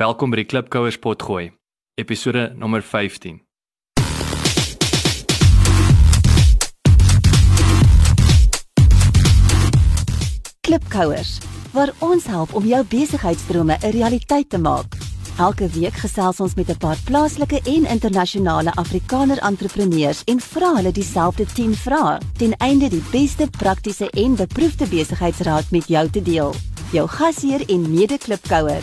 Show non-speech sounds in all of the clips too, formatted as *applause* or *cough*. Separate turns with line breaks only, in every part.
Welkom by die Klipkouers potgooi, episode nommer 15.
Klipkouers, waar ons help om jou besigheidsdrome 'n realiteit te maak. Elke week gesels ons met 'n paar plaaslike en internasionale Afrikaner entrepreneurs en vra hulle dieselfde 10 vrae ten einde die beste praktiese en beproefde besigheidsraad met jou te deel. Jou gasheer en mede-klipkouer,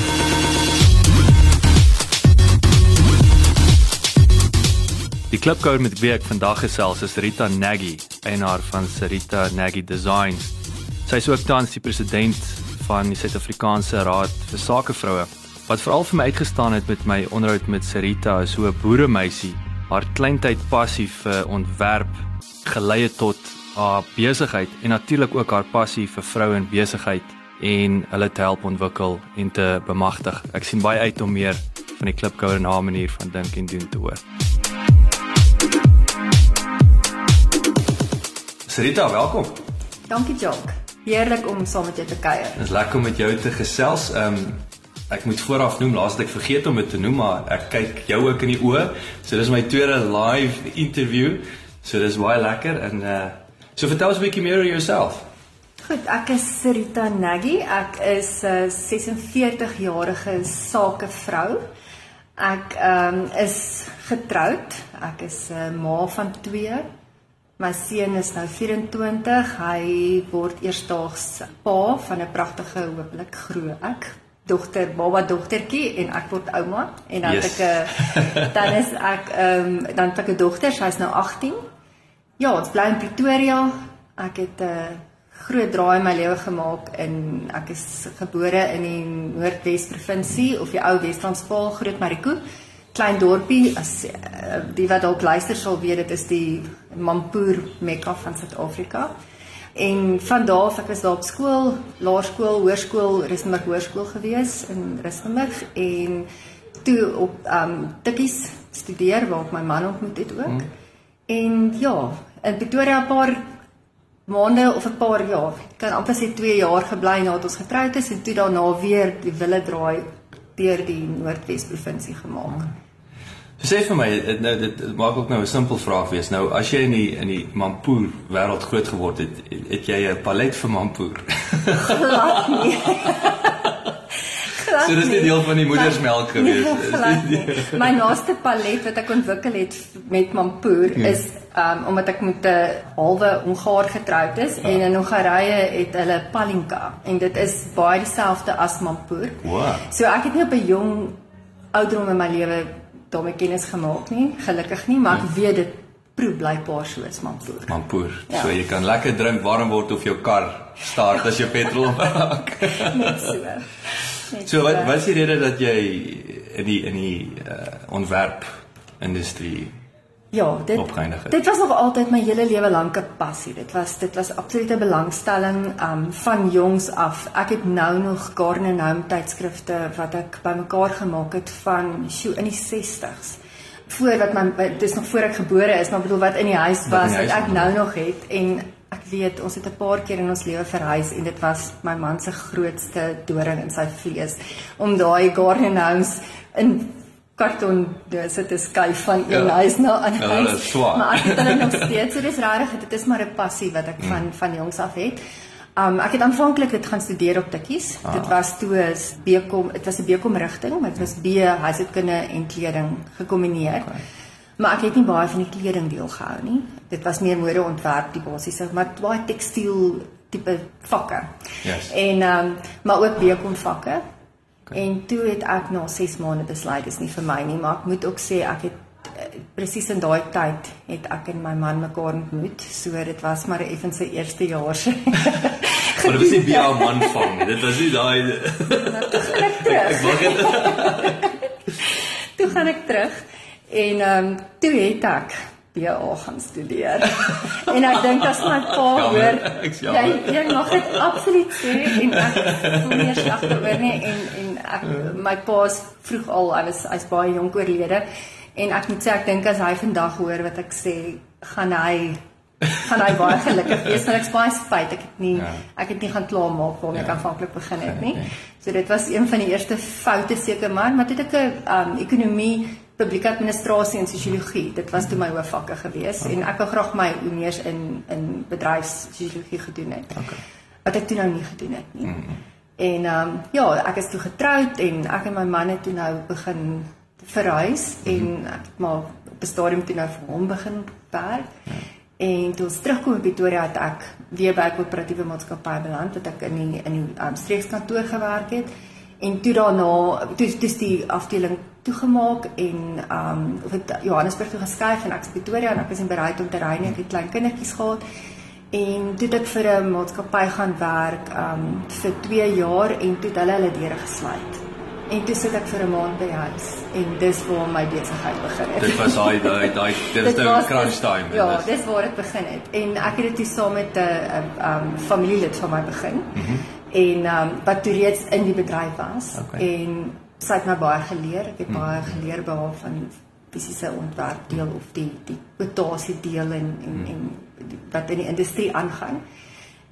Die klipkouer met wie ek vandag gesels is Rita Nagy, eienaar van Rita Nagy Designs. Sy is ook tans die president van die Suid-Afrikaanse Raad vir Sakevroue. Wat veral vir my uitgestaan het met my onderhoud met Rita is hoe 'n boeremeisie haar kleintyd passie vir ontwerp gelei het tot haar besigheid en natuurlik ook haar passie vir vroue en besigheid en hulle te help ontwikkel en te bemagtig. Ek sien baie uit om meer van die klipkouer haar manier van dink en doen te hoor. Sarita, welkom.
Dankie Jock. Heerlik om saam met jou te kuier.
Dit is lekker om met jou te gesels. Ehm um, ek moet vooraf noem, laas het ek vergeet om dit te noem, maar ek kyk jou ook in die oë. So dis my tweede live interview. So dis baie lekker en uh so vertel ons 'n bietjie meer oor jouself.
Goed, ek is Rita Nagy. Ek is 'n uh, 46 jarige sakevrou. Ek ehm um, is getroud. Ek is 'n uh, ma van 2 My seun is nou 24. Hy word eersdaags pa van 'n pragtige hopelik groot ek dogter, baba dogtertjie en ek word ouma en dan yes. ek 'n *laughs* dan is ek ehm um, dan het ek 'n dogter, sy's nou 18. Ja, ons bly in Pretoria. Ek het 'n uh, groot draai in my lewe gemaak en ek is gebore in die Noordwes provinsie of die ou Wes-Transvaal, Groot Mariko klein dorpie as uh, die wat dalk luister sal weet dit is die Mampoer Mekka van Suid-Afrika. En van daar af ek was daar op skool, laerskool, hoërskool, Rustenburg Hoërskool gewees in Rustenburg en toe op um Tikkies studeer waar ek my man ontmoet het ook. Hmm. En ja, in Pretoria 'n paar maande of 'n paar jaar, kan amper sê 2 jaar gebly nadat ons getroud is en toe daarna weer die wille draai deur die Noordwes provinsie gemaak.
So sê vir my nou dit maak ook nou 'n simpel vraag wees. Nou as jy in die in die Mampoer wêreld groot geword het, het jy 'n palet vir Mampoer?
Glad nie. *laughs*
So dis nie deel van die moedersmelk gewees
nie. *laughs* My naaste palet wat ek ontwikkel het met Mampoer hmm. is um omdat ek met 'n halwe Hongaar getroud is ja. en in Hongarye het hulle palinka en dit is baie dieselfde as Mampoer.
Wow.
So ek het nie op 'n jong ouderdom in my lewe daarmee kennis gemaak nie, gelukkig nie, maar ek hmm. weet dit proe blykbaar soos Mampoer.
Mampoer. Ja. So jy kan lekker drink warm word of jou kar start as jy petrol raak. *laughs*
Net so.
So wat wat is die rede dat jy in die in die uh, ontwerp industrie
Ja, dit dit was nog altyd my hele lewe lank 'n passie. Dit was dit was absolute belangstelling um van jongs af. Ek het nou nog Garden Home tydskrifte wat ek bymekaar gemaak het van sjoe in die 60s. Voor wat my dis nog voor ek gebore is, maar bedoel wat in die huis was wat ek nou nog het en ek weet ons het 'n paar keer in ons lewe verhuis en dit was my man se grootste doring in sy vlees om daai garden house in karton sit te skuif van een ja. huis na 'n ander huis.
Ja,
maar ek het hulle nog *laughs* steeds, so dis regtig dit is maar 'n passie wat ek mm. van van jongs af het. Um ek het aanvanklik dit gaan studeer op Tikkies. Ah. Dit was toe 'n BCom, dit was 'n BCom rigting, maar dit was B huishoudkunde en kleding gekombineer. Okay. Maar ek het nie baie van die kleding deel gehou nie. Dit was meer modeontwerp die basiese, maar baie tekstiel tipe vakke.
Yes.
En ehm um, maar ook bekom vakke. Okay. En toe het ek na 6 maande besluit dis nie vir my nie, maar ek moet ook sê ek het uh, presies in daai tyd het ek en my man mekaar ontmoet. So dit was maar effens se eerste jaar se. *laughs*
maar dit was nie by 'n man vang nie. Dit was nie daai *laughs*
Ek wag dit. *laughs* Toe gaan ek terug. En ehm um, toe het ek BA gaan studeer. en ek dink as my pa hoor, jy jy mag dit absoluut sê en ek voel nie sleg oor nie en en ek my pa's vroeg al, hy was hy's baie jonk oorlede en ek moet sê ek dink as hy vandag hoor wat ek sê, gaan hy gaan hy baie gelukkig wees want ek's baie spyt ek het nie ja. ek het nie gaan klaar maak waarmee ja. ek aanvanklik begin het nie. *laughs* So dit was een van die eerste foute seker maar maar dit het ek 'n um, ekonomie publieke administrasie en sosiologie. Dit was toe my hoofvakke gewees okay. en ek wou graag my honeurs in in bedryfssosiologie gedoen het. Okay. Wat ek toe nou nie gedoen het nie. Mm -hmm. En ehm um, ja, ek is toe getroud en ek en my man het toe nou begin verhuis mm -hmm. en ek het maar op 'n stadium toe nou vir hom begin werk. Ja. En toe ons terugkom in Pretoria het ek weer by 'n koöperatiewe maatskappy beland wat ek in die in die um, streekskantoor gewerk het. En toe daarna, toe dis die afdeling toegemaak en um of het Johannesburg toe geskuif en ek is Pretoria en ek is in bereid om te ry net die klein kindertjies gehad en toe het ek vir 'n maatskappy gaan werk um vir 2 jaar en toe het hulle hulle deure gesluit. En toe sit ek vir 'n maand by huis en dis waar my besigheid begin het.
Dit was daai daai daai *laughs* dit nou crunch time.
Ja, dis waar dit begin het. En ek het dit saam met 'n um familielid van my begin. Mm -hmm. En um wat toe reeds in die bedryf was okay. en sy het my baie geleer. Ek het hmm. baie geleer by haar van fisiese ontwerp deel of die die kwotasie deel en en, hmm. en wat in die industrie aangaan.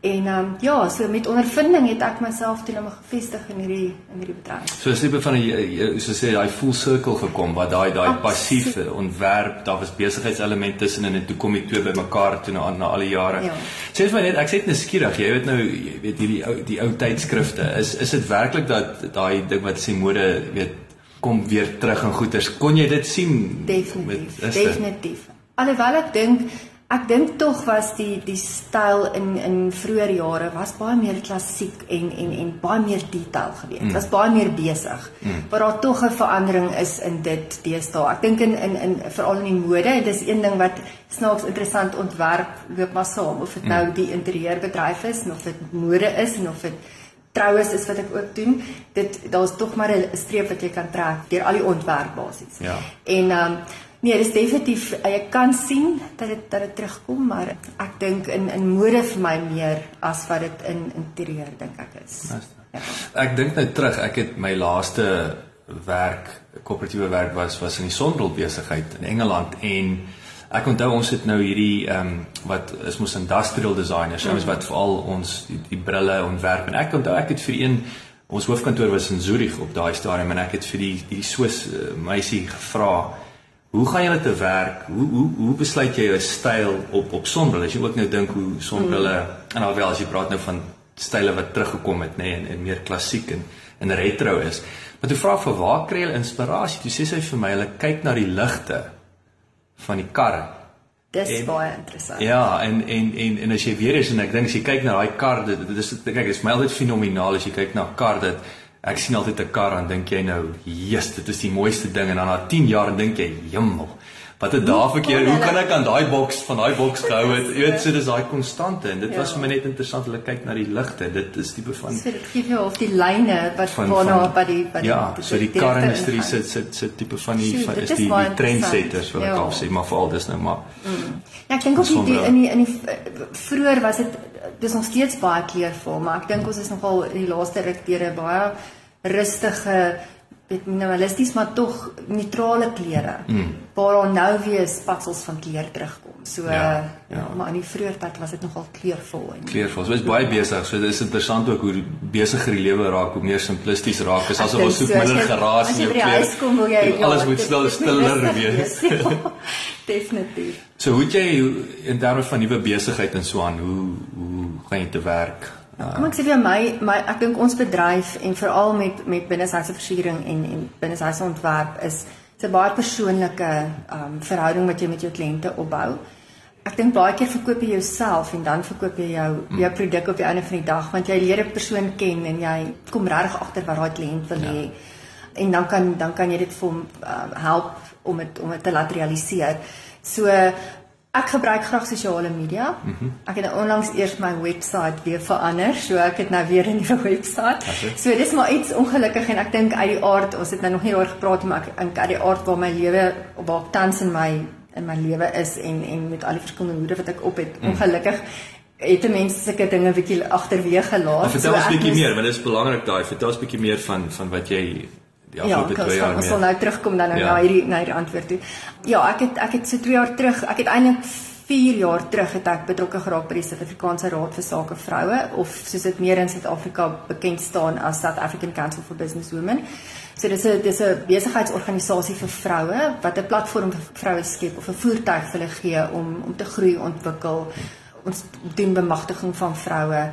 En ehm um, ja, so met ondervinding het ek myself toe nou gevestig in hierdie in hierdie bedryf.
So as jy van die so sê daai full circle gekom waar daai daai passiewe ontwerp, daar was besigheidselement tussenin en toe kom die twee bymekaar toe nou na al die jare. Ja. Sê vir my net, ek sê net skieurig, jy weet nou, jy weet hierdie ou die ou tydskrifte, is is dit werklik dat daai ding wat sê mode, weet kom weer terug en goeters. Kon jy dit sien?
Definitief. Met, definitief. Alhoewel ek dink Ek dink tog was die die styl in in vroeë jare was baie meer klassiek en en en baie meer detail geweest. Dit mm. was baie meer besig. Mm. Maar daar tog 'n verandering is in dit deesdae. Ek dink in in in veral in die mode, dit is een ding wat snaaks interessant ontwerp loop maar saam of dit mm. nou die interieurbedryf is of dit mode is en of dit troues is wat ek ook doen. Dit daar's tog maar 'n streep wat jy kan trek deur al die ontwerp basies. Ja. En ehm um, Nee, dis definitief jy kan sien dat dit dat dit terugkom, maar ek dink in in mode vir my meer as wat dit in interieur dink ek is.
Ja. Ek dink nou terug, ek het my laaste werk, koöperatiewe werk was was in die sonbril besigheid in Engeland en ek onthou ons het nou hierdie ehm um, wat is mos industrial designers, ons mm. wat veral ons die, die brille ontwerp en ek onthou ek het vir een ons hoofkantoor was in Zurich op daai stadium en ek het vir die die Swiss uh, meisie gevra Hoe gaan jy te werk? Hoe hoe hoe besluit jy jou styl op op sonbrille? As jy ook nou dink hoe sonbrille mm. en alhoewel as jy praat nou van style wat teruggekom het, nê, nee, en, en meer klassiek en en retro is. Maar toe vra vir waar kry jy inspirasie? Toe sê sy vir my, hulle kyk na die ligte van die karre.
Dis en, baie interessant.
Ja, en en en en as jy weer is en ek dink as jy kyk na daai kar, dit, dit is kyk, dit is my altyd fenomenaal as jy kyk na 'n kar dit Ek sien altyd 'n kar en dink jy nou, "Jesus, dit is die mooiste ding." En dan na 10 jaar dink jy, "Jemmel, wat het daar verkeerd? Hoe kan ek aan daai boks van daai boks gehou het?" Jy weet, so dis daai konstante en dit ja. was vir my net interessant hulle kyk na die ligte. Dit is tipe van
So dit gee jou of die lyne wat waarna by die by
die Ja, so die karindustrie sit sit sit tipe van die van is die die trendsetters wil ek ja. al sê, maar veral dis nou maar. Mm.
Ja, ek dink ook die, die, in die in die vroeër was dit dis nog steeds baie kleurvol, maar ek dink ons is nogal in die laaste ruk deur 'n baie rustige weet minimalisties maar tog neutrale kleure mm. waar daar nou weer spatsels van kleur terugkom. So ja, ja. maar in die vroeë tyd was dit nogal kleurvol en
kleurvol. So is baie besig. So dit is interessant ook hoe besiger die lewe raak, hoe meer simplisties raak. Is asof ons soek minder geraas
in jou kleure. Kom, wil jy,
ja, alles moet stil stiller wees. *laughs*
Ja, definitief.
So hoe jy in terme van nuwe besigheid en so aan, hoe hoe gaan jy te werk?
Kom ek sê vir my my ek dink ons bedryf en veral met met binneshuise versiering en en binneshuise ontwerp is 'n baie persoonlike um verhouding wat jy met jou kliënte opbou. Ek dink baie keer verkoop jy jouself en dan verkoop jy jou mm. jou produk op die einde van die dag want jy leer 'n persoon ken en jy kom regtig agter wat daai kliënt wil hê. Ja. En dan kan dan kan jy dit vir hom uh, help om dit om dit te laat realiseer. So Ek gebruik graag sosiale media. Mm -hmm. Ek het nou onlangs eers my webwerf weer verander, so ek het nou weer 'n nuwe webwerf. So dis maar iets ongelukkig en ek dink uit die aard, ons het nou nog nie oor gepraat maar ek dink uit die aard waar my lewe waar tans in my in my lewe is en en met al die verskillende hoede wat ek op het. Mm. Ongelukkig het mense sulke dinge bietjie agterweeg gelaat.
Maar vertel ons so 'n bietjie meer, want dit is belangrik daai. Vertel ons 'n bietjie meer van van wat jy die
ja,
afgelope 2 jaar
mee. Ja, ons sal nou terugkom dan nou ja. na hierdie na hierdie antwoord toe. Ja, ek het ek het so 2 jaar terug, ek het eintlik 4 jaar terug het ek betrokke geraak by die Suid-Afrikaanse Raad vir Sake Vroue of soos dit meer in Suid-Afrika bekend staan as South African Council for Business Women. So dis 'n dis 'n besigheidsorganisasie vir vroue wat 'n platform vir vroue skep of 'n voertuig vir hulle gee om om te groei, ontwikkel. Ons doen bemagtiging van vroue.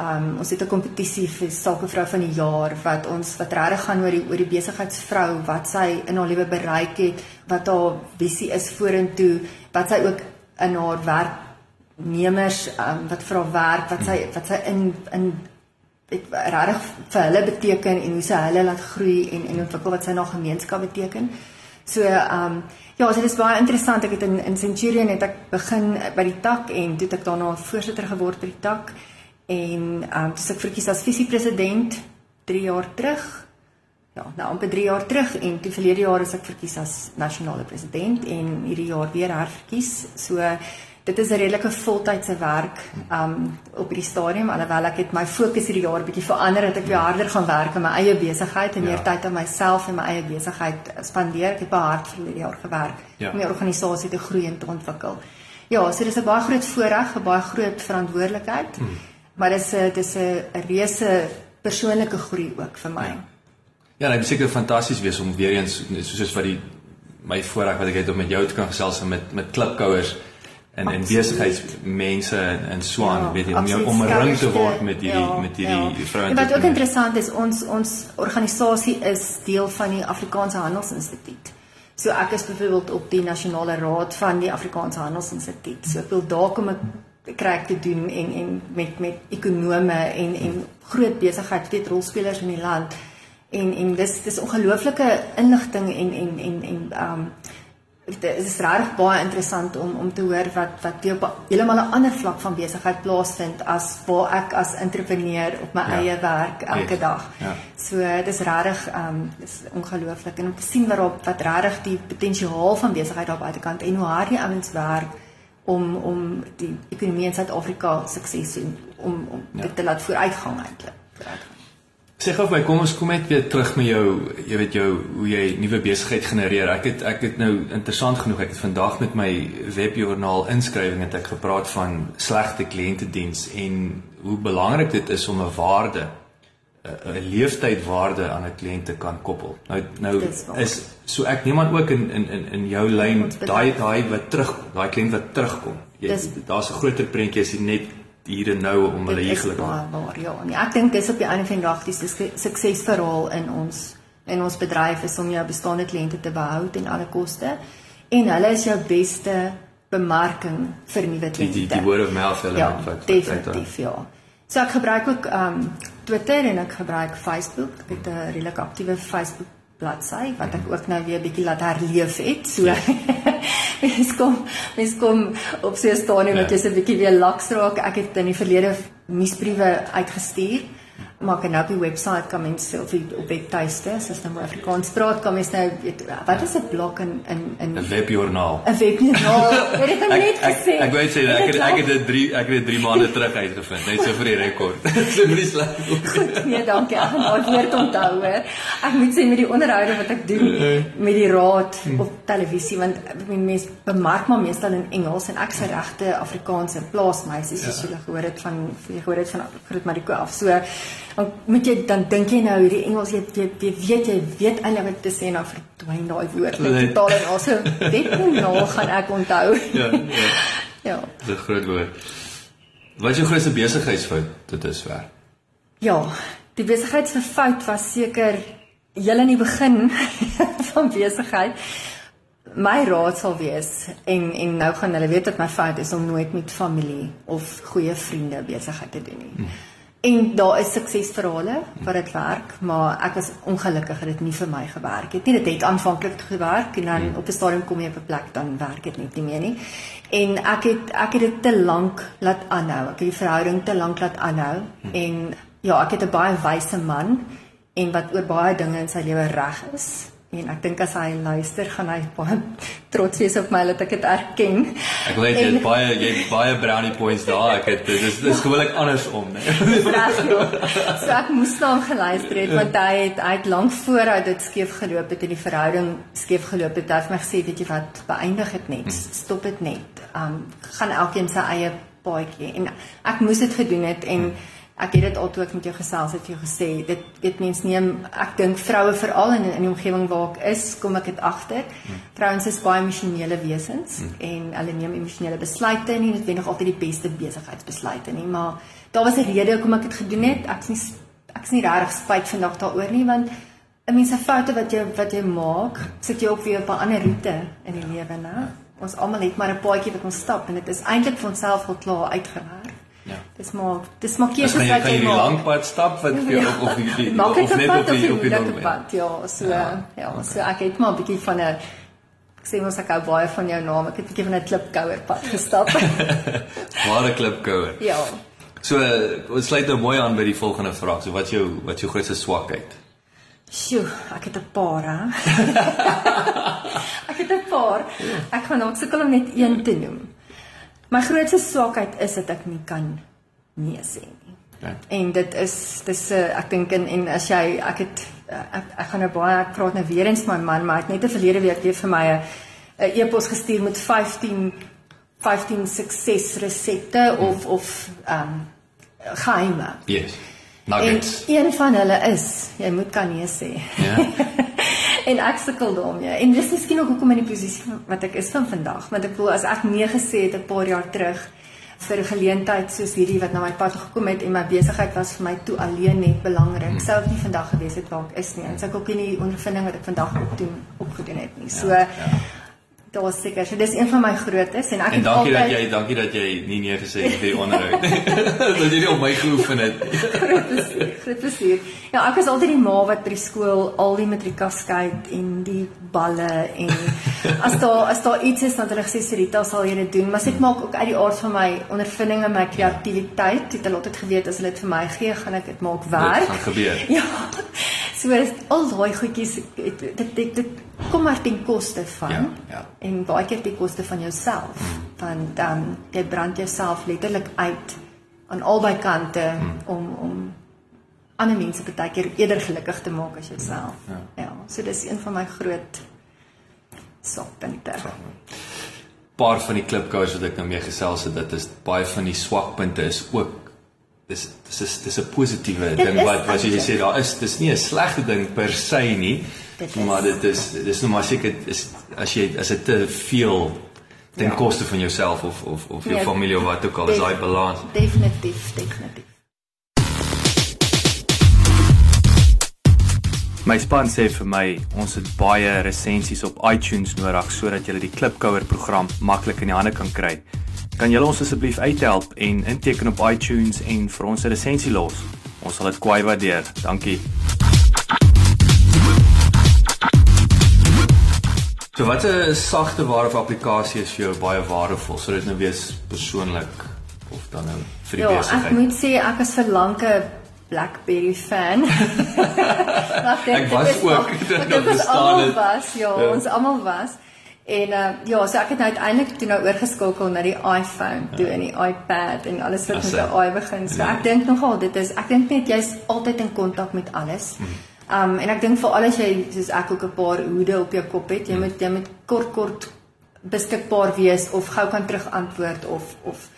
Um ons het 'n kompetisie vir sakevrou van die jaar wat ons wat regtig gaan oor die oor die besigheidsvrou wat sy in haar lewe bereik het, wat haar visie is vorentoe, wat sy ook in haar werknemers um wat vir haar werk, wat sy wat sy in in dit regtig vir hulle beteken en hoe sy hulle laat groei en en ontwikkel wat sy na gemeenskap beteken. So um Ja, so dit is baie interessant. Ek het in in Centurion het ek begin by die tak en toe het ek daarna voorsitter geword by die tak en ehm um, dis ek verkies as visiepresident 3 jaar terug. Ja, nou amper 3 jaar terug en toe verlede jaar is ek verkies as nasionale president en hierdie jaar weer herverkies. So dit is 'n redelike voltydse werk um op hierdie stadium alhoewel ek het my fokus hierdie jaar bietjie verander dat ek weer harder gaan werk aan my eie besigheid en meer ja. tyd aan myself en my eie besigheid spandeer. Ek het baie hard vir hierdie jaar gewerk ja. om die organisasie te groei en te ontwikkel. Ja, so dis 'n baie groot voorreg, 'n baie groot verantwoordelikheid. Hmm. Maar dis 'n dis 'n reuse persoonlike groei ook vir my. Ja,
ja dit is seker fantasties wees om weer eens soos wat die my voorreg wat ek het om met jou te kan gesels en met met klipkouers en en besigheidsmense in in Swan ja, weet jy om jou omring te word met hierdie ja, met hierdie ja. vrouens.
Wat ook interessant is ons ons organisasie is deel van die Afrikaanse Handelsinstituut. So ek is byvoorbeeld op die nasionale raad van die Afrikaanse Handelsinstituut. So ek wil daar kom ek kry te doen en en met met ekonome en en groot besigheid weet rolspelers in die land en en dis dis ongelooflike inligting en en en en um dit is regtig baie interessant om om te hoor wat wat jy op heeltemal 'n ander vlak van besigheid plaasvind as waar ek as entrepreneur op my ja. eie werk elke yes. dag. Ja. So dis regtig ehm um, dis ongelooflik en om te sien waarop wat regtig die potensiaal van besigheid daar buitekant en hoe hard die ouens werk om om die ekonomie in Suid-Afrika sukses te om om ja. dit te laat vooruitgaan eintlik.
Sê gou vir my, kom ons kom net weer terug met jou, jy weet jou hoe jy nuwe besigheid genereer. Ek het ek het nou interessant genoeg, ek het vandag met my webjoernaal inskrywing het ek gepraat van slegte kliëntediens en hoe belangrik dit is om 'n waarde 'n leeftydwaarde aan 'n kliënt te kan koppel. Nou nou is so ek neem aan ook in in in in jou lyn daai daai wat terug, daai kliënt wat terugkom. Daar's 'n groter prentjie as net hier en nou om hulle hier gelukkig.
Waar, waar, ja, nee, ek dink dis op die einde van die dag die suksesverhaal in ons in ons bedryf is om jou bestaande kliënte te behou ten alle koste en hulle is jou beste bemarking vir nuwe kliënte.
Die, die die word of mouth element
ja, wat definitief ja. So ek gebruik ook um Twitter en ek gebruik Facebook. Ek het 'n redelik aktiewe Facebook bladsy wat ek ook nou weer bietjie laat herleef het. So ja. *laughs* mens kom mens kom op sy stadium ja. wat jy se bietjie weer laks raak. Ek het in die verlede nuusbriewe uitgestuur maar kan nou op die webwerf kan mense of die, op webtuiste as nou Afrikaans praat kan mense nou weet wat is 'n blok in in in
'n webjoernaal
'n webjoernaal het dit net gesê.
ek wou sê ek het ek het dit 3 ek het dit 3 maande terug uitgevind net so vir die rekord. So vir die slag.
Goed nee dankie. Ek gaan maar weer onthou hoor. Ek moet sê met die onderhoude wat ek doen met die raad op televisie want mense bemark maar meestal in Engels en ek se regte Afrikaanse plaasmeisies ja. as jy gehoor het van jy gehoor het van Groot Mariko af. So dan moet jy dan dink jy nou hierdie Engels jy, jy, jy weet jy weet eintlik wat te sê nou verdwyn daai woord. Net totaal en also dit *laughs* nou gaan ek onthou. Ja ja *laughs*
ja. Dis 'n groot woord. Wat is jou grootste besigheidsfout tot dusver?
Ja die besigheidsfout was seker heel in die begin *laughs* van besigheid. My raad sal wees en en nou gaan hulle weet dat my fout is om nooit met familie of goeie vriende besigheid te doen nie. Hmm. En daar is suksesverhale wat dit werk, maar ek was ongelukkig dat dit nie vir my gewerk het nie. Dit het aanvanklik gewerk en dan hmm. op 'n stadium kom jy op 'n plek dan werk dit net nie meer nie. En ek het ek het dit te lank laat aanhou. Ek het die verhouding te lank laat aanhou hmm. en ja, ek het 'n baie wyse man en wat oor baie dinge in sy lewe reg is en ek dink as hy luister gaan hy baie *laughs* trots wees op my dat ek dit erken.
Ek weet jy het baie jy het baie brownie points daar. Ek het *laughs* dis dis gewoonlik andersom, né?
Reg. ja. So ek moes na hom geluister het want hy het hy het lank voor hy dit skeef geloop het in die verhouding skeef geloop het. Hy het my gesê, weet jy wat, beëindig dit net. Stop dit net. Um gaan elkeen sy eie paadjie en ek moes dit gedoen het en ek het dit al toe ek met jou gesels het vir jou gesê dit weet mens neem ek dink vroue veral in in die omgewing waar ek is kom ek dit agter. Vrouens is baie emosionele wesens en hulle neem emosionele besluite nie dit wenig altyd die beste besigheidsbesluite nie maar daar was 'n rede hoekom ek dit gedoen het. Ek's nie ek's nie regtig spyt vandag daaroor nie want 'n mens se foute wat jy wat jy maak sit jou op weer op 'n ander roete in die lewe né? Ons almal het maar 'n paadjie wat ons stap en dit is eintlik vir onsself al klaar uitgewerk. Ja. Dis maar dis maar keuses
wat jy maak. Jy lang pad stap wat vir jou *laughs*
Ja.
of die
Maak
of net
op
op die
die
op die long
pad. Ja, so ja, ja so ek het maar 'n bietjie van 'n ek sê mos ek hou baie van jou naam. Ek het 'n bietjie van 'n klipkouer pad gestap. *laughs* *laughs*
Ware klipkouer.
ja.
So ons sluit nou mooi aan by die volgende vraag. So wat jou wat jou grootste swakheid?
Sjoe, ek het 'n paar hè. ek het 'n paar. Ek gaan dalk sukkel om net een te noem. My grootste swakheid is dat ek nie kan nee sê nie.
Ja.
En dit is dis 'n uh, ek dink en, en as jy ek het uh, ek ek gaan nou baie ek praat nou weer eens met my man, maar hy het net 'n verlede week weer vir my 'n 'n e-pos gestuur met 15 15 suksesresepte of of ehm um, geheime.
Yes.
En
Nuggets.
een van hulle is jy moet kan nee sê.
Ja. *laughs*
en ek sukkel daarmee. En dis miskien ook hoekom in die posisie wat ek is van vandag, want ek voel as ek nee gesê het 'n paar jaar terug vir 'n geleentheid soos hierdie wat na my pad gekom het en my besigheid was vir my toe alleen net belangrik. Sou ek nie vandag gewees het waar ek is nie. En sou ek ook nie die ondervinding wat ek vandag opdoen opgedoen het nie. So ja, ja. Daar was seker. So dis een van my grootes en ek
En dankie dat
altyd
jy dankie dat jy nie nee gesê het vir die onderhoud. *laughs* dat jy nie op my geoefen het.
groot plesier, groot plesier. Ja, ek was altyd die ma wat by die skool al die matrieka skyt en die balle en as daar as daar iets is dan het hulle gesê Sarita sal jy dit doen, maar dit maak ook uit die aard van my ondervinding en my kreatiwiteit. Het hulle altyd geweet as hulle dit vir my gee, gaan ek dit maak
Dit
werk.
gaan gebeur.
Ja. So al daai goedjies dit dit, dit, kom maar ten koste van
Ja, ja.
en baie keer ten koste van jouself. Want dan um, jy brand jouself letterlik uit aan albei kante om om ander mense baie keer eerder gelukkig te maak as jouself.
Ja.
ja. So dis een van my groot swakpunte.
paar van die klipkouers wat ek nou mee gesels het, dit is baie van die swakpunte is ook dis dis is dis 'n positiewe
Dit
ding wat wat jy sê daar is dis nie 'n slegte ding per se nie.
Dit is.
Maar dit is dis nou maar seker is as jy as dit te veel ten
Ja.
koste van jouself of of of jou
Nee,
familie of wat ook al is daai balans.
Definitief, definitief.
My span sê vir my ons het baie resensies op iTunes nodig sodat jy die Klipkouer program maklik in die hande kan kry. Kan julle ons asseblief uithelp en inteken op iTunes en vir ons 'n resensie los? Ons sal dit kwai waardeer. Dankie. So wat 'n sagte ware of applikasie is vir jou baie waardevol? Sou dit nou wees persoonlik of dan nou vir die
Ja, ek
besigheid?
moet sê ek is vir lank 'n BlackBerry fan. *laughs* Ek
Ek was ook, *laughs*
ek
bestaan
almal
het.
was, ja,
Ja.
ons almal was. En uh, ja, so ek het nou uiteindelik toe nou oorgeskakel na die iPhone, toe in die iPad en alles wat met 'n
hy-
i begin. So
Ja.
ek dink nogal dit is ek dink net jy's altyd in kontak met alles. Um en ek dink veral as jy soos ek ook 'n paar hoede op jou kop het, jy moet jy moet kort kort beskikbaar wees of gou kan terugantwoord of of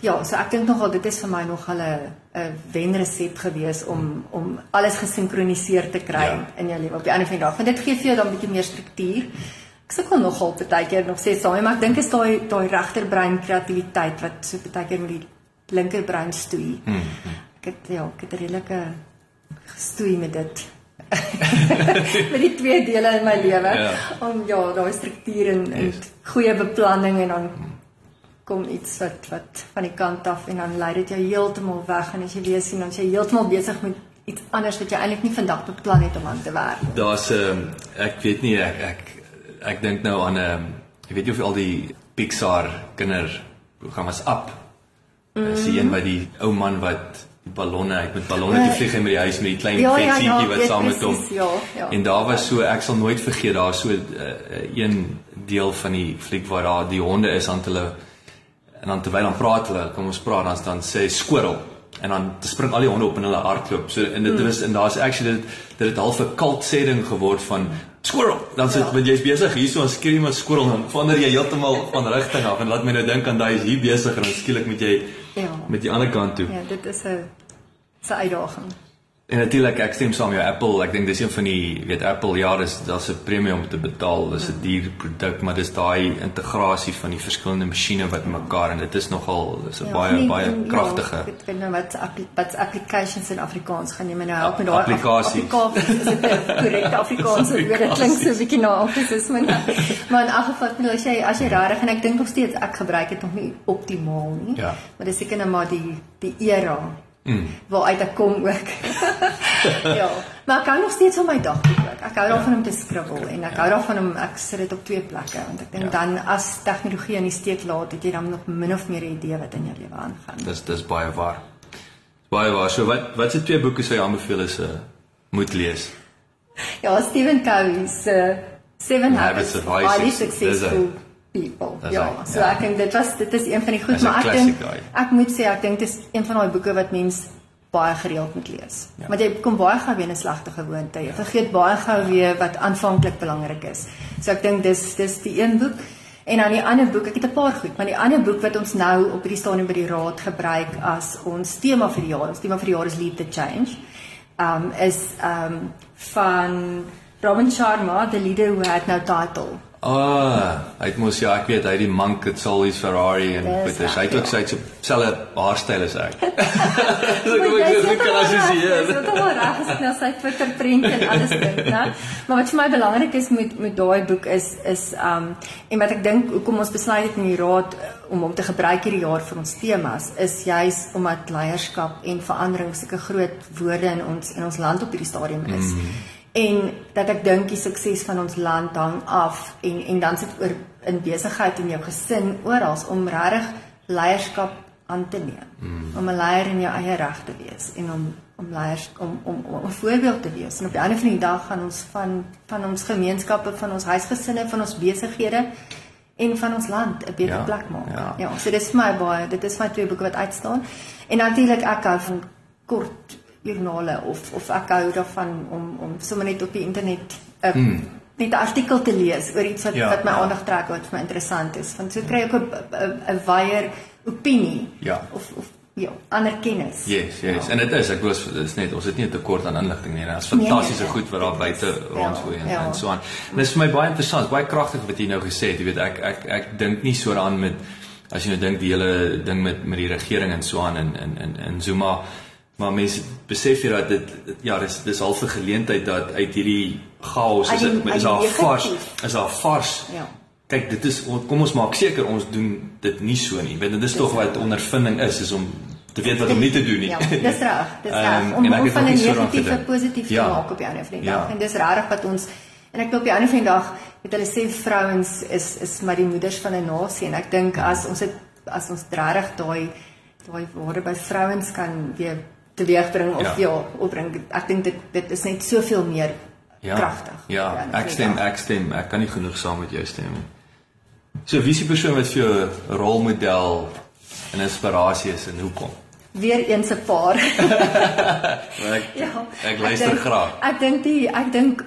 ja, so ek dink nogal dit is vir my nogal 'n 'n wenresep gewees om om alles gesinkroniseer te kry
Ja.
ja. in jou lewe op die einde van die dag. Want dit gee vir jou dan 'n bietjie meer struktuur. Ek sukkel nogal baie keer nog steeds daarmee, maar ek dink is daai daai regterbrein kreatiwiteit wat so baie keer met die linkerbrein stoei.
Hmm.
Ek het ja, ek het redelike gestoei met dit. *laughs* met die twee dele in my lewe
Ja.
om ja, daai struktuur en, en
Yes.
goeie beplanning en dan kom iets wat wat van die kant af en dan lei dit jou heeltemal weg en as jy weer sien dan jy heeltemal besig met iets anders wat jy eintlik nie vandag beplan het om aan te werk.
Daar's 'n um, ek weet nie ek ek ek dink nou aan 'n um, ek weet nie of al die Pixar kinderprogrammas Up. Mm. Is die een wat die ou man wat die ballonne, ek met ballonne te vlieg met die huis met die klein
Ja, ja,
vensietjie
ja,
wat saam met hom.
ja, ja.
En daar was so ek sal nooit vergeet daar so uh, een deel van die fliek waar daar die honde is aan hulle en dan terwyl dan praat hulle, kom ons praat dan dan sê squirrel en dan spring al die honde op en hulle hardloop. So en dit
Hmm.
is en daar's actually dit dit het half 'n cult setting geword van squirrel. Dan sit
Ja.
want jy's besig hier so en skree maar squirrel dan verander jy heeltemal van rigting af en laat my nou dink aan daai is hier besig en dan skielik moet jy
Ja.
met die ander kant toe.
Ja, dit is 'n 'n uitdaging.
En natuurlik ek stem saam jou Apple. Ek dink dis een van die weet Apple ja, dis daar's 'n premie om te betaal. Dis 'n duur produk, maar dis daai integrasie van die verskillende masjiene wat mekaar en dit is nogal dis 'n baie
en-
baie
en-
kragtige.
Ja, ek weet nou wat wat applications in Afrikaans gaan jy my nou help met
Ja,
daai
applikasies.
applikasies. Is dit 'n korrekte Afrikaans woord? *laughs* Dit *laughs* klink so 'n bietjie na anglicisme. Maar in elk geval, nou, as jy as jy regtig en ek dink nog steeds ek gebruik dit nog nie optimaal nie.
Ja.
Maar dis seker nou maar die die era
Mm.
waaruit ek kom ook. *laughs* ja, maar ek hou nog steeds van my dagboek ook. Ek hou daarvan om te skribbel en ek hou daarvan om ek sit dit op twee plekke want ek dink
Ja.
dan as tegnologie in die steek laat, het jy dan nog min of meer 'n idee wat in jou lewe aangaan.
Dis dis baie waar. Baie waar. So wat wat se twee boeke sou jy aanbeveel is 'n uh, moet lees?
Ja, Stephen Covey se Seven
Habits
Habits
of Highly
Highly
Suc-
Successful People.
Dis
Ja,
hy,
so
ja.
ek dink dit was dit is een van die goed,
Dis
maar ek dink ek moet sê ek dink dit is een van daai boeke wat mens baie gereeld moet lees.
Ja.
Want jy kom baie gou weer in 'n slegte gewoonte. Jy vergeet baie gou weer wat aanvanklik belangrik is. So ek dink dis dis die een boek en dan die ander boek, ek het 'n paar goed, maar die ander boek wat ons nou op hierdie stadium by die raad gebruik as ons tema vir die jaar, ons tema vir die jaar is Lead the Change. Um is um van Robin Sharma, the leader who had no title.
Ah, hy het mos ja, ek weet hy die monk het Sully's Ferrari en
Dis
goeders. Hy het ook sy selfe haarstyl as *laughs* *laughs* ek. so
Maar
kom
jy
ek dit kan
al reg,
assosieer.
jy sit al reg as ek na sy Twitter prent en alles dink, né? Maar wat vir my belangrik is met met daai boek is is um en wat ek dink hoekom ons besluit het in die raad eh, om hom te gebruik hierdie jaar vir ons temas is juis omdat leierskap en verandering sulke groot woorde in ons in ons land op hierdie stadium is. Mm. En dat ek dink die sukses van ons land hang af en en dan sit oor in besigheid en jou gesin oral om regtig leierskap aan te neem. Mm. Om 'n leier in jou eie reg te wees en om om leiers om om om 'n voorbeeld te wees. En op die einde van die dag gaan ons van van ons gemeenskappe, van ons huisgesinne, van ons besighede en van ons land 'n beter
Ja,
plek maak.
ja.
ja, so dis vir my baie, dit is my twee boeke wat uitstaan. En natuurlik ek hou van kort joernale of of ek hou daarvan om om sommer net op die internet 'n mm. net 'n artikel te lees oor iets wat
Ja,
ja, wat my
ja.
ja. aandag trek wat vir my interessant is. Want so kry ek 'n 'n 'n wyeer opinie
Ja.
of of ja, ander kennis.
Yes, yes. En dit is ek was dit is net ons het nie 'n tekort aan inligting nie. Daar's
Nee, nee,
fantastiese
nee.
goed wat daar buite
Ja,
rondgooi en
ja.
en so aan. En dit is vir my baie interessant, baie kragtig wat jy nou gesê het. Jy weet ek ek ek dink nie so daaraan met as jy nou dink die hele ding met met die regering en so aan in in in in Zuma maar mense besef jy dat dit ja dis dis half 'n geleentheid dat uit hierdie chaos is dit is daar vars is daar vars
Ja.
kyk dit is kom ons maak seker ons doen dit nie so nie want dit is tog wat ondervinding is is om te weet wat om nie te doen nie
Ja, dis reg, dis reg *laughs* om
ek
om
het
van 'n
gedink.
positief te
Ja.
maak op die einde van die
Ja.
dag. En dis regtig wat ons en ek dink op die einde van die dag het hulle sê vrouens is is maar die moeders van 'n nasie en ek dink as ons dit as ons regtig daai daai waarde by vrouens kan weer teweegbring of
Ja.
ja, ja opbring. Ek dink dit dit is net soveel meer
ja,
kragtig.
Ja,
van
ek stem, ek stem. Ek kan nie genoeg saam met jou stem nie. So wie is die persoon wat vir jou 'n rolmodel en inspirasie is en hoekom?
weer eens 'n paar. *laughs*
Want Ek
Ja.
ek luister
dink-
graag.
Ek dink die ek dink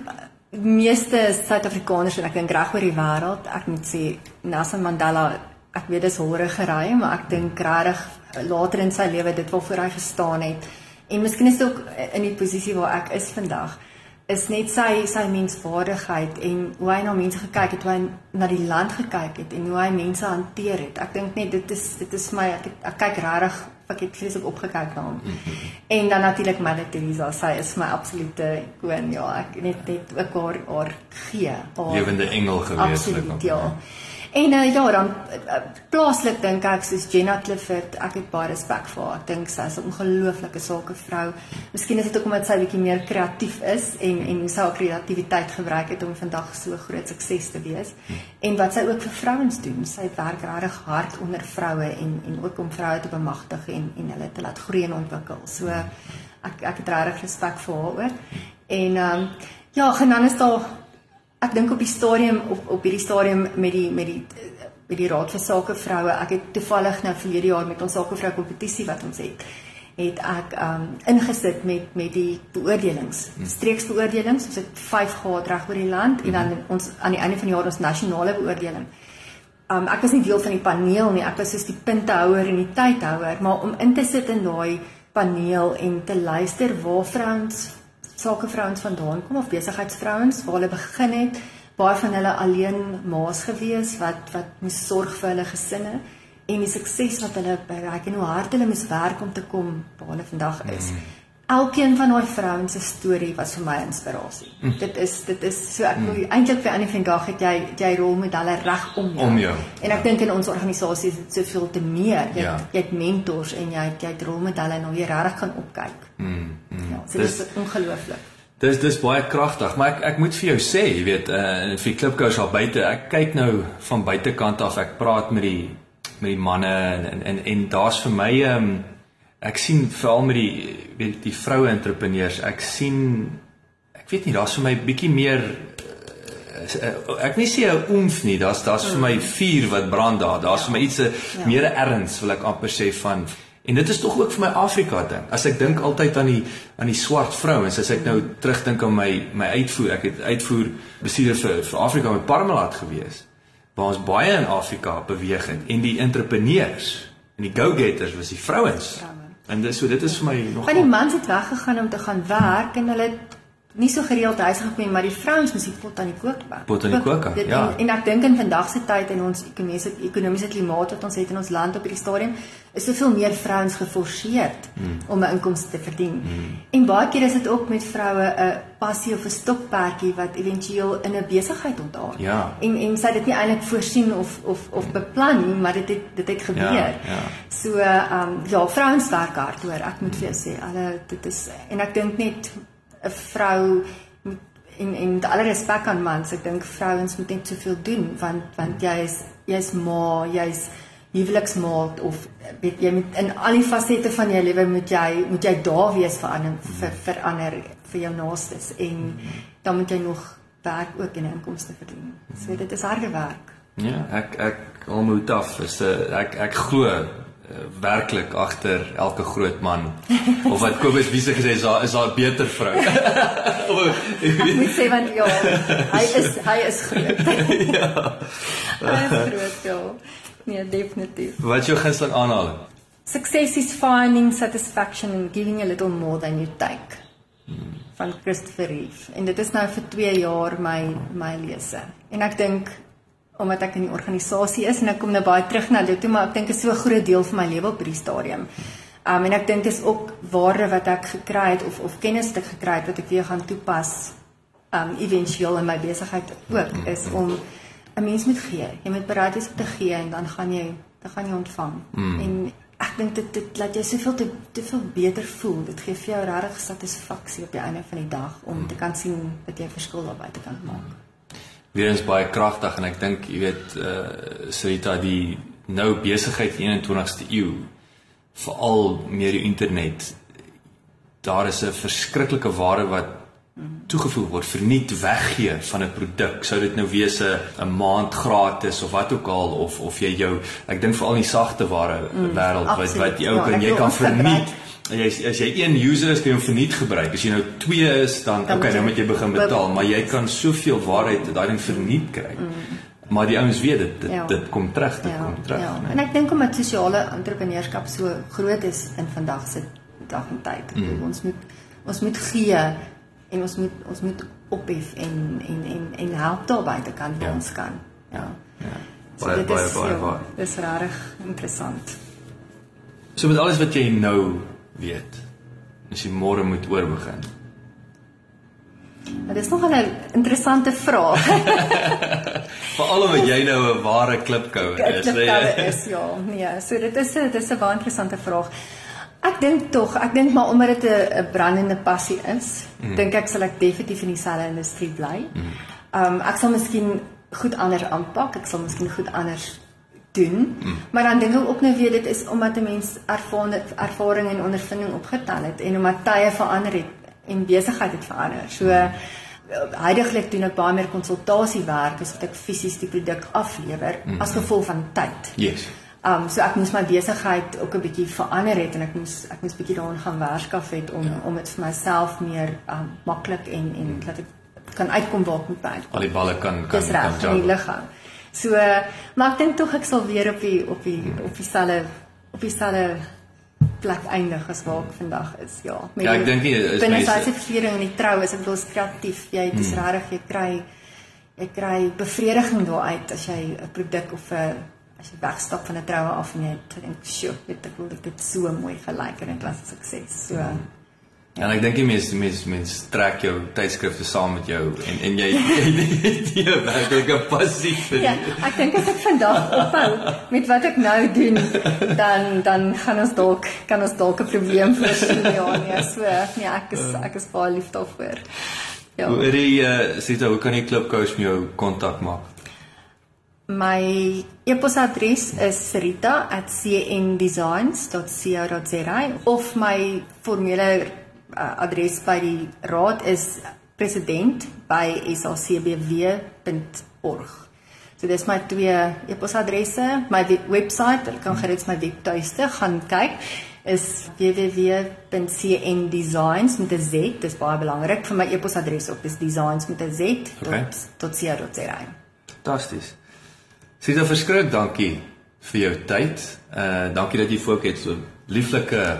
meeste Suid-Afrikaners en ek dink reg oor die wêreld, ek moet sê Nelson Mandela, ek weet dis horrigery, maar ek dink regtig later in sy lewe dit waarvoor hy gestaan het. En miskien is dit ook in die posisie waar ek is vandag is net sy sy menswaardigheid en hoe hy na mense gekyk het, hoe hy na die land gekyk het en hoe hy mense hanteer het. Ek dink net dit is dit is my ek, het, ek kyk regtig ek het vreeslik opgekyk na hom. En dan natuurlik Mother Teresa, sy is my absolute ikoon. Ja, ek net net ook haar haar gee.
Lewende engel gewees
Absoluut, ja. En uh, ja, dan uh, plaaslik dink ek soos Jenna Clifford, ek het baie respek vir haar. Ek dink sy is 'n ongelooflike sakevrou. Miskien is dit ook omdat sy bietjie meer kreatief is en en hoe sy haar kreatiwiteit gebruik het om vandag so groot sukses te wees. En wat sy ook vir vrouens doen. Sy werk regtig hard onder vroue en en ook om vroue te bemagtig en en hulle te laat groei en ontwikkel. So ek ek het regtig respek vir haar ook. En ehm um, ja, en dan is daar ek dink op die stadium op op hierdie stadium met die met die met die raad vir sake vroue ek het toevallig nou verlede jaar met ons sake vrou kompetisie wat ons het het ek um ingesit met met die beoordelings hmm. streeksbeoordelings ons het 5 gehad reg oor die land en dan hmm. ons aan die einde van die jaar ons nasionale beoordeling um ek was nie deel van die paneel nie ek was soos die puntehouer en die tydhouer maar om in te sit in daai paneel en te luister waar vrouens sakevrouens vandaan kom of besigheidsvrouens waar hulle begin het baie van hulle alleen maas gewees wat wat moes sorg vir hulle gesinne en die sukses wat hulle bereik en hoe hard hulle moes werk om te kom waar hulle vandag is. Mm. Elkeen van daai vrouens se storie was vir my inspirasie. Mm. Dit is dit is so ek wil mm. eintlik vir Annie vandag het jy jy rolmodelle reg om jou.
Om jou.
En ek ja. dink in ons organisasie is dit soveel te meer. Jy, ja. jy het mentors en jy jy het rolmodelle en jy regtig kan opkyk. Mm. mm. Ja, so dis, dit is ongelooflik.
Dis dis baie kragtig, maar ek ek moet vir jou sê, jy weet, uh vir klipkous daar buite, ek kyk nou van buitekant af, ek praat met die met die manne en en en, en daar's vir my um ek sien veral met die weet die vroue entrepreneurs, ek sien ek weet nie, daar's vir my bietjie meer uh, ek wil sê 'n oomf nie, daar's daar's vir my vuur wat brand daar. Daar's vir my iets 'n ja. meer erns wil ek amper sê van En dit is tog ook vir my Afrika ding. As ek dink altyd aan die aan die swart vrouens, as ek nou terugdink aan my my uitvoer, ek het uitvoer bestuurder vir vir Afrika met Parmalat gewees. Waar ons baie in Afrika beweeg het en die entrepreneurs en die go-getters was die vrouens. En dis so dit is vir my nog
Want die mans het weggegaan om te gaan werk en hulle nie so gereeld huis gekom maar die vrouens moet die pot aan die kook bak.
Pot aan die kook. Ja.
En, en ek dink in vandag se tyd en ons ekonomiese ekonomiese klimaat wat ons het in ons land op hierdie stadium is soveel meer vrouens geforseer hmm. om 'n inkomste te verdien. Hmm. En baie keer is dit ook met vroue 'n passie of 'n stokperdjie wat éventueel in 'n besigheid ontaar.
Ja.
En en sy dit nie eintlik voorsien of of of beplan nie, maar dit het dit het gebeur. Ja.
ja.
So ehm um, ja, vrouens werk hard hoor. Ek moet vir jou sê, alle dit is en ek dink net 'n vrou moet en en met alle respek aan mans, ek dink vrouens moet net soveel doen want want jy is jy's ma, jy's huweliksmaat of weet jy met in al die fasette van jou lewe moet jy moet jy daar wees vir ander vir vir ander vir jou naastes en dan moet jy nog werk ook en inkomste verdien. So dit is harde werk.
Ja, ek ek almoet af is 'n ek ek glo werklik agter elke groot man of wat Kobus wie se gesê is daar is daar 'n beter vrou. *laughs*
ek moet sê want ja, hy is hy is groot. *laughs* ja. hy is groot ja. Nee, definitief.
Wat is jou gunsteling aanhaling?
Success is finding satisfaction in giving a little more than you take. Hmm. van Christopher Reeve en dit is nou vir 2 jaar my my lese. En ek dink omdat ek in die organisasie is en ek kom nou baie terug na dit toe maar ek dink dit is so 'n groot deel van my lewe op hierdie stadium. Um en ek dink dit is ook waarde wat ek gekry het of of kennis wat ek gekry het wat ek weer gaan toepas um éventueel in my besigheid ook is om 'n mens moet gee. Jy moet bereid wees om te gee en dan gaan jy dan gaan jy ontvang. Mm. En ek dink dit dit laat jou soveel te te veel beter voel. Dit gee vir jou regtig satisfaksie op die einde van die dag om mm. te kan sien dat jy 'n verskil daar buite kan maak. Mm
weer eens baie kragtig en ek dink jy weet eh uh, Sarita die nou besigheid 21ste eeu veral meer die internet daar is 'n verskriklike waarde wat toegevoeg word verniet weggee van 'n produk sou dit nou wees 'n 'n maand gratis of wat ook al of of jy jou ek dink veral in die sagte ware mm, wêreld wat wat jy ook ja, en jy kan verniet jy as jy een user is, kan jy hom verniet gebruik. As jy nou 2 is, dan, dan okay, nou moet jy begin betaal, maar jy kan soveel waarheid daai ding verniet kry. Mm. Maar die ouens weet dit dit, ja. dit kom terug, dit ja, kom terug. Ja.
Nee. En ek dink omdat sosiale entrepreneurskap so groot is in vandag se dag en tyd. Mm. Ons moet ons moet gee en ons moet ons moet ophef en en en en help daarbey te kan ja. ons kan. Ja. Ja.
So baie, baie, baie, baie.
Dit is regtig interessant.
So met alles wat jy nou weet as jy môre moet oorbegin?
Dit is nogal 'n interessante vraag. *laughs*
Veral omdat jy nou 'n ware klipkouer is.
Klipkouer is ja. Nee, so dit is 'n dis 'n baie interessante vraag. Ek dink tog, ek dink maar omdat dit 'n brandende passie is, mm. dink ek sal ek definitief in dieselfde industrie bly. Mm. Um ek sal miskien goed anders aanpak, ek sal miskien goed anders doen. Mm. Maar dan dink ek ook nou weer dit is omdat 'n mens ervaring ervaring en ondervinding opgetel het en omdat tye verander het en besigheid het verander. So heidaglik doen ek baie meer konsultasiewerk as wat ek fisies die produk aflewer mm as gevolg van tyd.
Yes.
Um so ek moes my besigheid ook 'n bietjie verander het en ek moes ek moes bietjie daaraan gaan werk het om ja. om dit vir myself meer um maklik en en dat ek kan uitkom waar ek moet by.
Al die balle kan kan
kan jog. Die liggaam. So maar ek dink tog ek sal weer op die op die op dieselfde op dieselfde plek eindig as waar ek vandag is. Ja.
Met ja, ek dink nie
is binne sy ververing in die trou is ek los kreatief. Jy dis hmm. regtig jy kry jy kry bevrediging daaruit as jy 'n produk of 'n as jy wegstap van 'n troue af en jy dink, "Sjoe, dit ek wil dit so mooi gelyk en dit was 'n sukses." So hmm.
Ja, en ek dink die mense mense mense trek jou tydskrifte saam met jou en en jy *laughs* jy werklik 'n passie vir.
Ja, ek dink as ek vandag ophou met wat ek nou doen, dan dan gaan ons dalk kan ons dalk 'n probleem voorsien ja, nee, so nee, ek is ek is baie lief daarvoor.
Ja. Hoe jy uh, sê hoe kan jy klub coach met jou kontak maak?
My e-posadres is rita@cndesigns.co.za of my formele uh, adres by die raad is president by sacbw.org. So dis my twee e-posadresse, my webwerf, ek kan gerus my webtuiste gaan kyk is www.cndesigns met 'n z, dis baie belangrik vir my e-posadres ook, dis designs met 'n z okay. tot .co.za.
Fantasties. Sien jy verskrik, dankie vir jou tyd. Uh dankie dat jy voork het so lieflike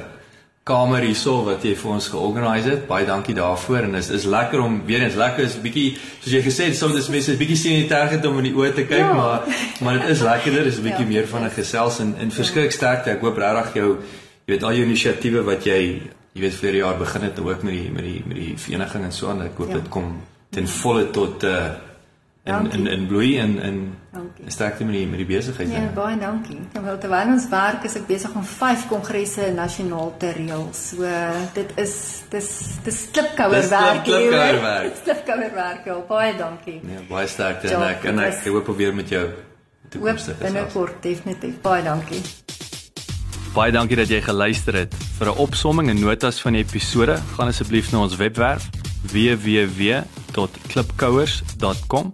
kamer hierso wat jy vir ons georganiseer het. Baie dankie daarvoor en is is lekker om weer eens lekker is 'n bietjie soos jy gesê het, soms is mense 'n bietjie sien om in die oë te kyk, ja. maar maar dit is lekkerder, is 'n bietjie ja. meer van 'n gesels en en verskriklik sterkte. Ek hoop regtig jou jy weet al jou inisiatiewe wat jy jy weet vir jaar begin het ook met die met die met die vereniging en so aan. Ek hoop ja. dit kom ten volle tot uh in in in bloei en in sterkte met die met die besigheid.
Ja, baie dankie. Ek wil terwyl ons werk is ek besig om 5 kongresse nasionaal te reël. So dit is dis dis klipkouer werk.
Dis klipkouer werk.
Klipkouer *laughs* werk. Ja, baie dankie.
Nee, baie sterkte en ek en ek hoop weer met jou
toekomstig is. Binnekort definitief. Baie dankie.
Baie dankie dat jy geluister het. Vir 'n opsomming en notas van die episode, gaan asseblief na ons webwerf www.klipkouers.com